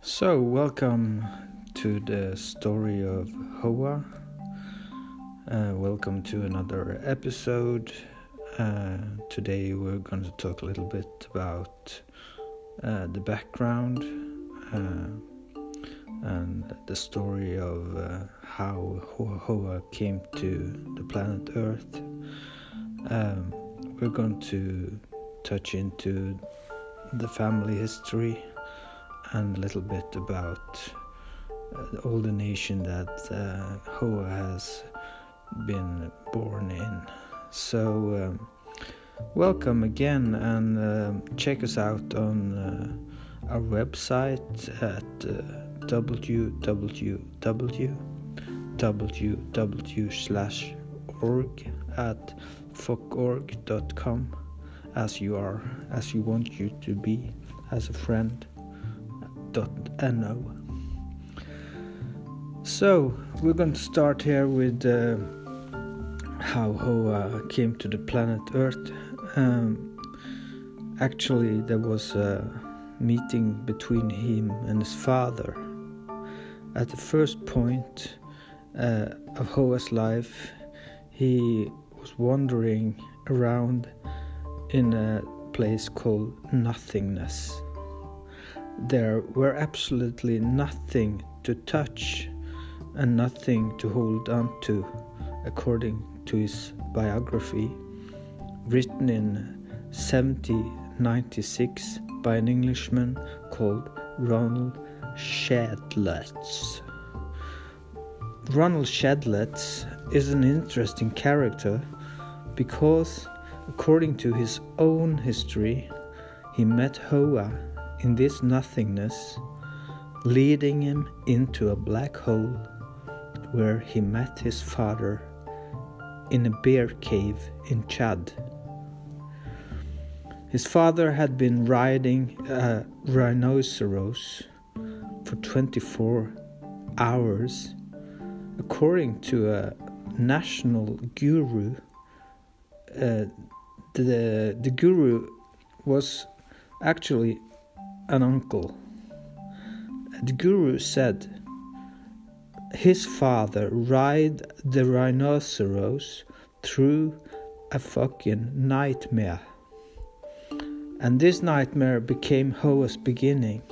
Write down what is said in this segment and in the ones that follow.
So, welcome to the story of Hoa. Uh, welcome to another episode. Uh, today, we're going to talk a little bit about uh, the background uh, and the story of uh, how Hoa came to the planet Earth. Um, we're going to touch into the family history and a little bit about uh, all the nation that uh, Hoa has been born in. So, um, welcome again and uh, check us out on uh, our website at uh, org at fuckorg.com as you are as you want you to be as a friend no. So we're going to start here with uh, how Hoa came to the planet Earth. Um, actually, there was a meeting between him and his father. At the first point uh, of Hoa's life, he was wandering around in a place called nothingness there were absolutely nothing to touch and nothing to hold on to, according to his biography, written in 1796 by an Englishman called Ronald Shedletts. Ronald Shedletts is an interesting character because, according to his own history, he met Hoa in this nothingness, leading him into a black hole where he met his father in a bear cave in Chad. His father had been riding a rhinoceros for 24 hours. According to a national guru, uh, the, the guru was actually an uncle. The guru said his father ride the rhinoceros through a fucking nightmare. And this nightmare became Hoa's beginning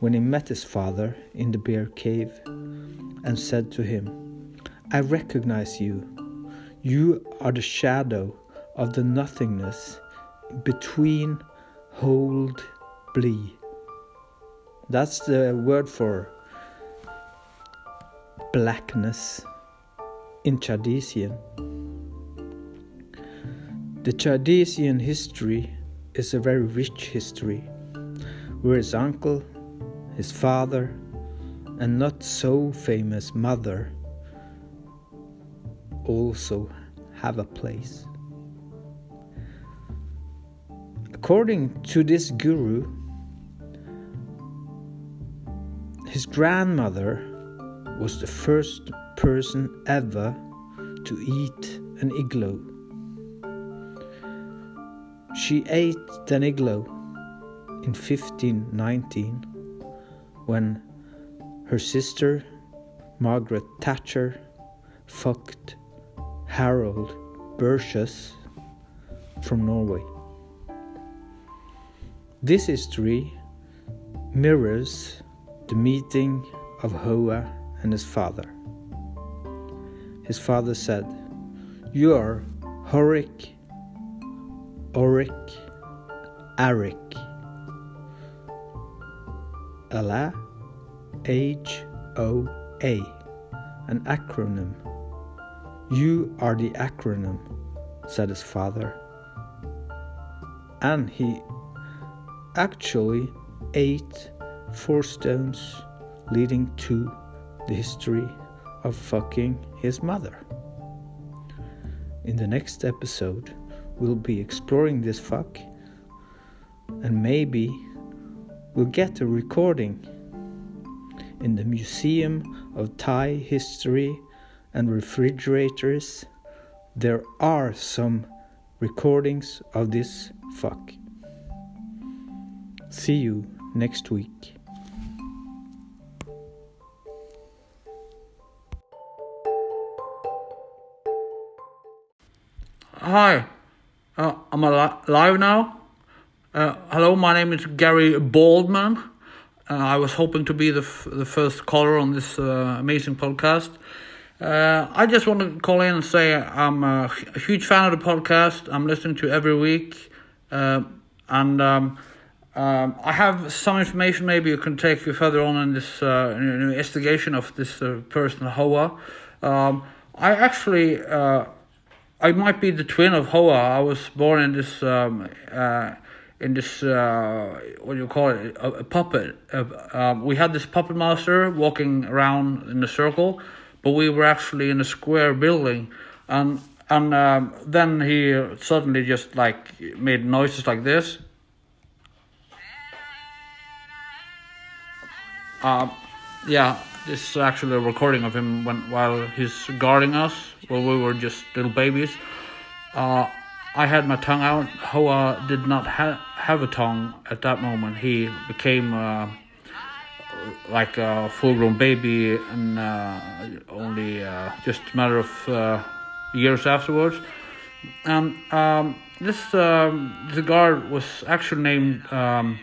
when he met his father in the bear cave and said to him, I recognize you. You are the shadow of the nothingness between hold blee. That's the word for blackness in Chadesian. The Chadesian history is a very rich history, where his uncle, his father, and not so famous mother also have a place. According to this guru, his grandmother was the first person ever to eat an igloo. She ate an igloo in 1519 when her sister Margaret Thatcher fucked Harold Burgess from Norway. This history mirrors the meeting of Hoa and his father. His father said, You are Horik, Oric, Arik. Allah, H O A, an acronym. You are the acronym, said his father. And he actually ate four stones leading to the history of fucking his mother. In the next episode, we'll be exploring this fuck and maybe we'll get a recording in the Museum of Thai History and Refrigerators. There are some recordings of this fuck. See you next week. Hi. Uh, I'm al- live now. Uh, hello, my name is Gary Baldman. Uh, I was hoping to be the f- the first caller on this uh, amazing podcast. Uh, I just want to call in and say I'm a, huge fan of the podcast. I'm listening to every week, uh, and um, um, I have some information. Maybe you can take you further on in this investigation of this person Hoa. Um, I actually I might be the twin of Hoa. I was born in this um, uh, in this uh, what do you call it a, a puppet. Uh, we had this puppet master walking around in a circle, but we were actually in a square building, and and um, then he suddenly just like made noises like this. Um, yeah, this is actually a recording of him when while he's guarding us while we were just little babies. Uh, I had my tongue out. Hoa did not ha- have a tongue at that moment. He became uh, like a full-grown baby, and uh, only uh, just a matter of uh, years afterwards. And um, this um, the guard was actually named um.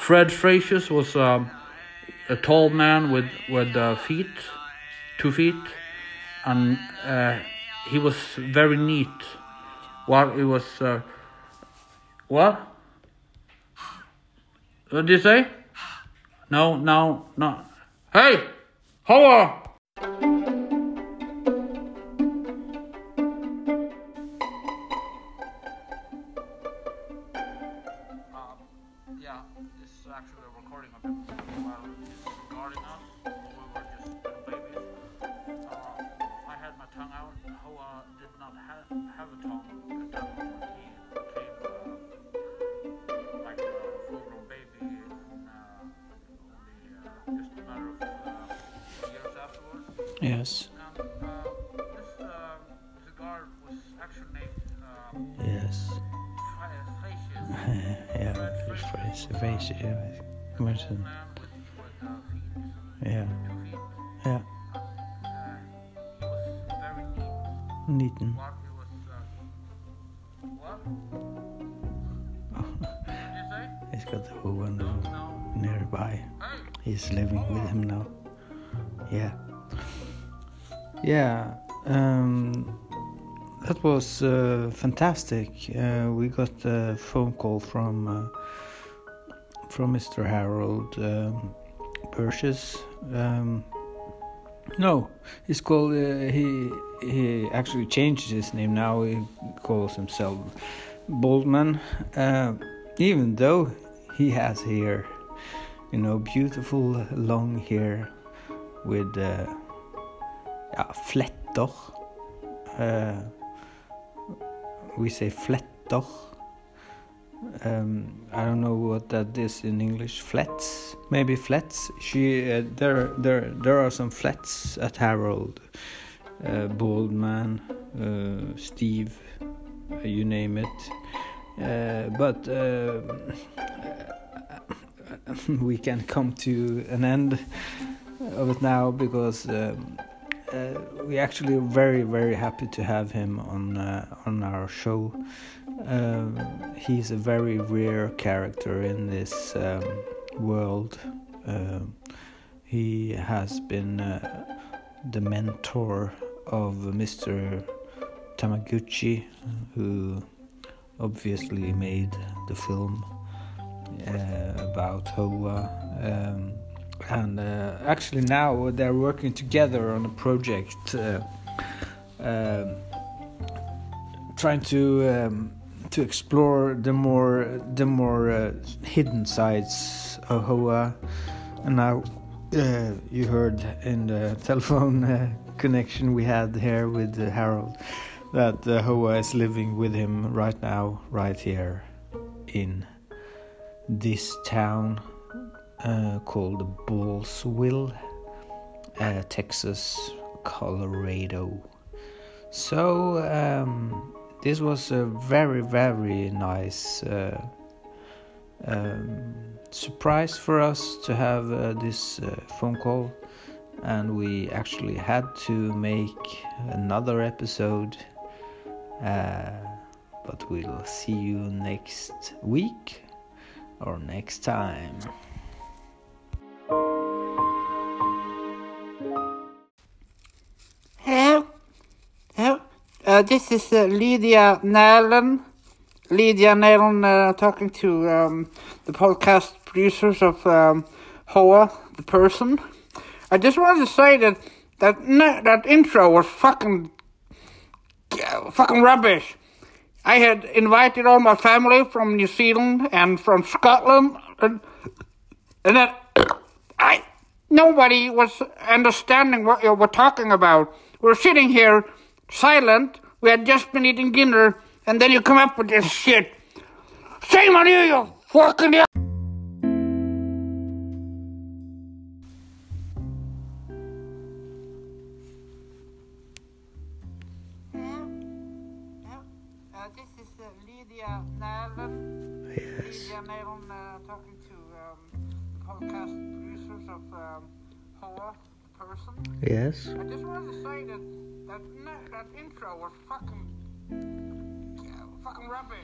Fred Frasius was um, a tall man with with uh, feet, two feet, and uh, he was very neat. While he was uh, what? What did you say? No, no, no. Hey, Hoa! Yes. And this was actually named Yes. Yeah. Yeah. Yeah. two. Yeah. He was very neat. Neaten. While he was, what? What did you say? He's got the woman No. nearby. He's living with him now. Yeah. Yeah. Um, that was uh, fantastic. Uh, we got a phone call from uh, from Mr. Harold um, Burgess. Um, no, he's called. Uh, he he actually changed his name now. He calls himself Boldman. Uh, even though he has hair, you know, beautiful long hair with uh, ja, fletter. Uh, we say fletter. Um, I don't know what that is in English. Flats, maybe flats. She uh, there there there are some flats at Harold. Uh, Baldman, uh, Steve, uh, you name it. Uh, but uh, we can come to an end of it now because um, uh, we actually are very very happy to have him on uh, on our show. Um, he's a very rare character in this um, world. Um, he has been uh, the mentor of Mr. Tamaguchi, who obviously made the film uh, about Hoa. Um, and uh, actually now they're working together on a project uh, um, trying to um, to explore the more the more uh, hidden sides of Hoa. And now uh, you heard in the telephone uh, connection we had here with uh, Harold that uh, Hoa is living with him right now right here in this town. uh, called Ballsville, uh, Texas, Colorado. So um, this was a very very nice uh, um, surprise for us to have uh, this uh, phone call. and we actually had to make another episode. Uh, but we'll see you next week or next time. Uh, this is uh, Lydia Nalen. Lydia Nalen uh, talking to um, the podcast producers of um, Hoa, the person. I just wanted to say that that that intro was fucking uh, fucking rubbish. I had invited all my family from New Zealand and from Scotland, and, and then I nobody was understanding what you were talking about. We're sitting here silent. We had just been eating dinner, and then you come up with this shit. Shame on you, you fucking. Uh, this is uh, Lydia Nalen. Yes. Lydia Nalen uh, talking to um, the podcast producers of um, Hoa, person. Yes. I just wanted to say that that, that intro was fucking yeah, fucking rubbish.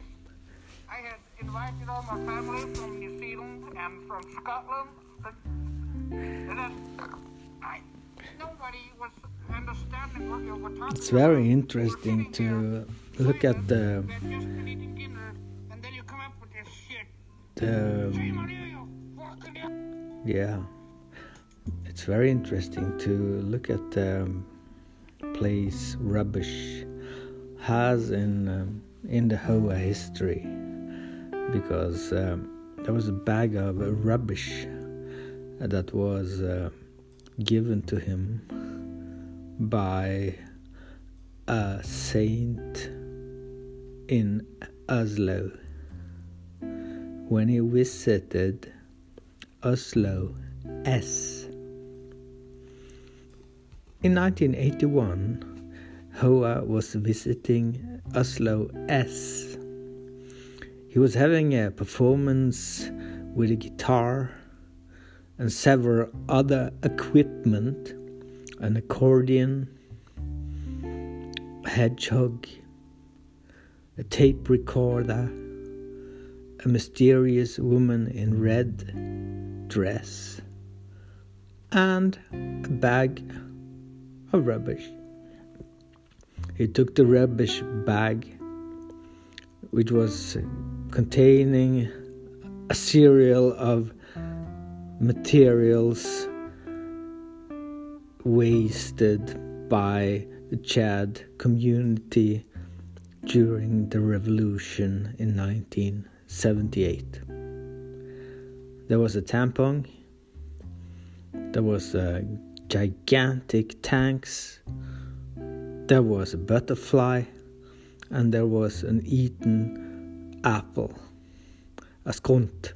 I had invited all my family from New Zealand and from Scotland, and, then I nobody was understanding what you were talking It's very interesting to look at the we had just been eating dinner, and then you come up with this shit. the Shame on you, you fucking. yeah. It's very interesting to look at the place rubbish has in um, in the Hoa history because um, there was a bag of rubbish that was uh, given to him by a saint in Oslo when he visited Oslo S. In 1981, Hoa was visiting Oslo S. He was having a performance with a guitar and several other equipment an accordion, a hedgehog, a tape recorder, a mysterious woman in red dress, and a bag of rubbish. He took the rubbish bag, which was containing a serial of materials wasted by the Chad community during the revolution in 1978. There was a tampon, there was a gigantic tanks, there was a butterfly, and there was an eaten apple, a skrunt.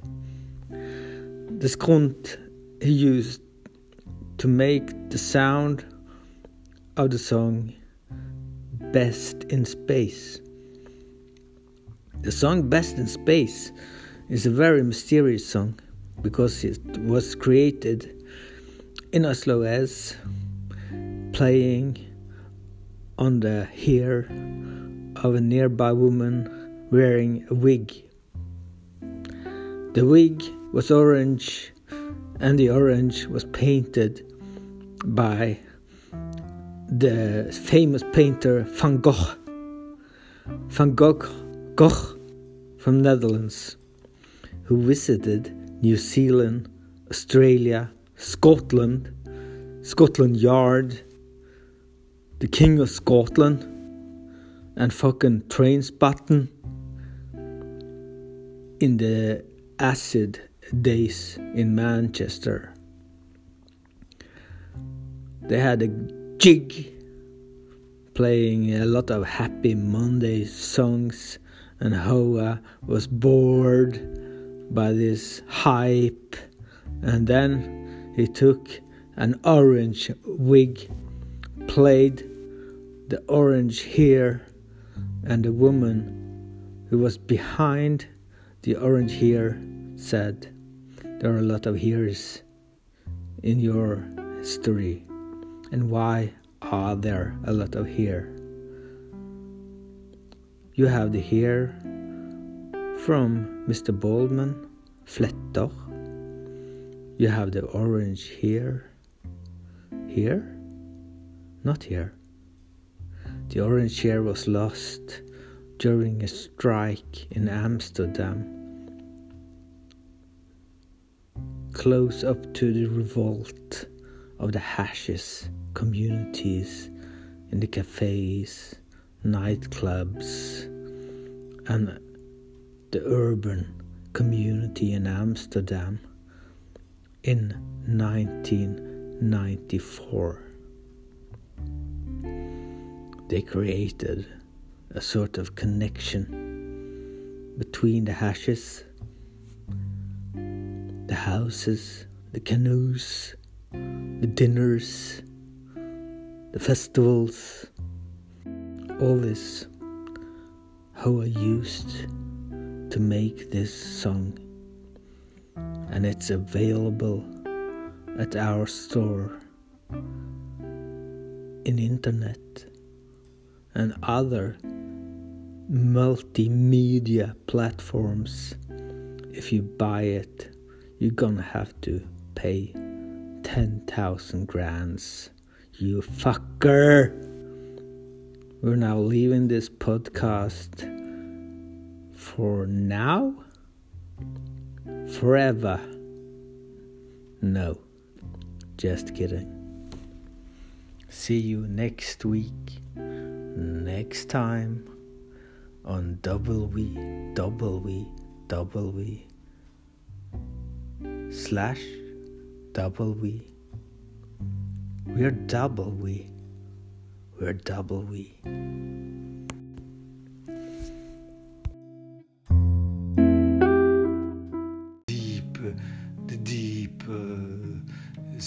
The skrunt he used to make the sound of the song Best in Space. The song Best in Space is a very mysterious song because it was created in Oslo as playing on the hair of a nearby woman wearing a wig. The wig was orange and the orange was painted by the famous painter Van Gogh. Van Gogh, Gogh from Netherlands, who visited New Zealand, Australia, Scotland, Scotland Yard, the King of Scotland, and fucking Trainspotting in the acid days in Manchester. They had a jig playing a lot of Happy Monday songs, and Hoa was bored by this hype. And then he took an orange wig, played the orange hair, and the woman who was behind the orange hair said, There are a lot of hairs in your history. And why are there a lot of hair? You have the hair from Mr. Baldman, Fletter. You have the orange here, Here? Not here. The orange hair was lost during a strike in Amsterdam, close up to the revolt of the hashes communities in the cafes, nightclubs, and the urban community in Amsterdam in 1994 they created a sort of connection between the hashes, the houses, the canoes, the dinners, the festivals. All this how I used to make this song, and it's available at our store in internet and other multimedia platforms. If you buy it, you're gonna have to pay 10,000 grands. You fucker! We're now leaving this podcast for now? Forever? No, just kidding. See you next week next time on www slash w we're double we we're double we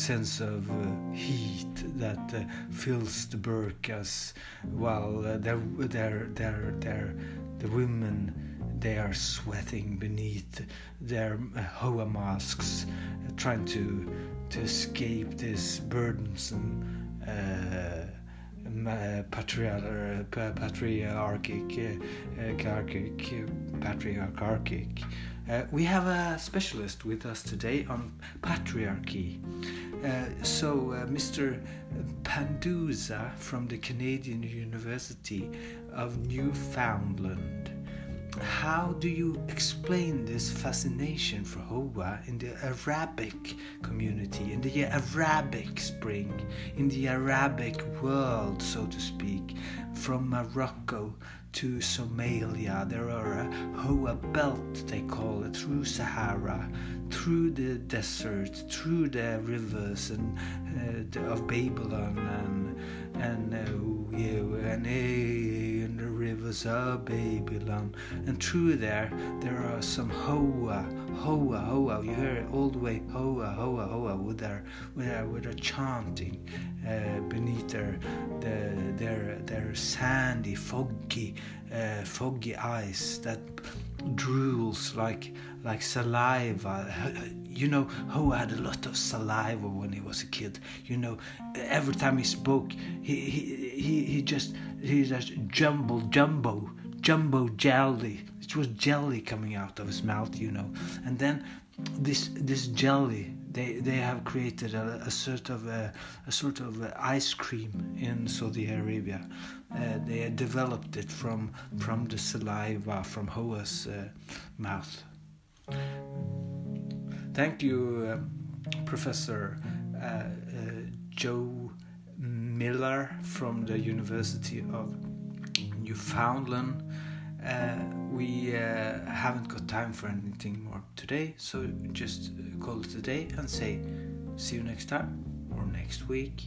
sense of uh, heat that uh, fills the burkas while uh, they're, they're, they're, they're, the women they are sweating beneath their uh, hoa masks uh, trying to to escape this burdensome uh, patriarch, patriarchic, patriarchic, patriarchic. Uh, we have a specialist with us today on patriarchy. Uh, so, uh, Mr. Panduza from the Canadian University of Newfoundland. How do you explain this fascination for Hoa in the Arabic community, in the Arabic Spring, in the Arabic world, so to speak, from Morocco to Somalia. There are a Hoa belt, they call it, through Sahara, through the desert, through the rivers and uh, the, of Babylon and and uh, yeah, and, uh, and the rivers of Babylon. And through there, there are some Hoa, Hoa, Hoa. You hear it all the way Hoa, Hoa, Hoa, with their with their, with their chanting uh, beneath their, their their their sandy, foggy, uh, foggy eyes that drools like like saliva. You know, who had a lot of saliva when he was a kid. You know, every time he spoke, he he he, he just he just jumble jumbo jumbo jelly. It was jelly coming out of his mouth, you know. And then this this jelly they they have created a, a sort of a, a sort of ice cream in Saudi Arabia. Uh, they developed it from from the saliva from Hoa's uh, mouth. Thank you, uh, Professor uh, uh, Joe Miller from the University of Newfoundland. Uh, we uh, haven't got time for anything more today, so just call it a day and say see you next time or next week.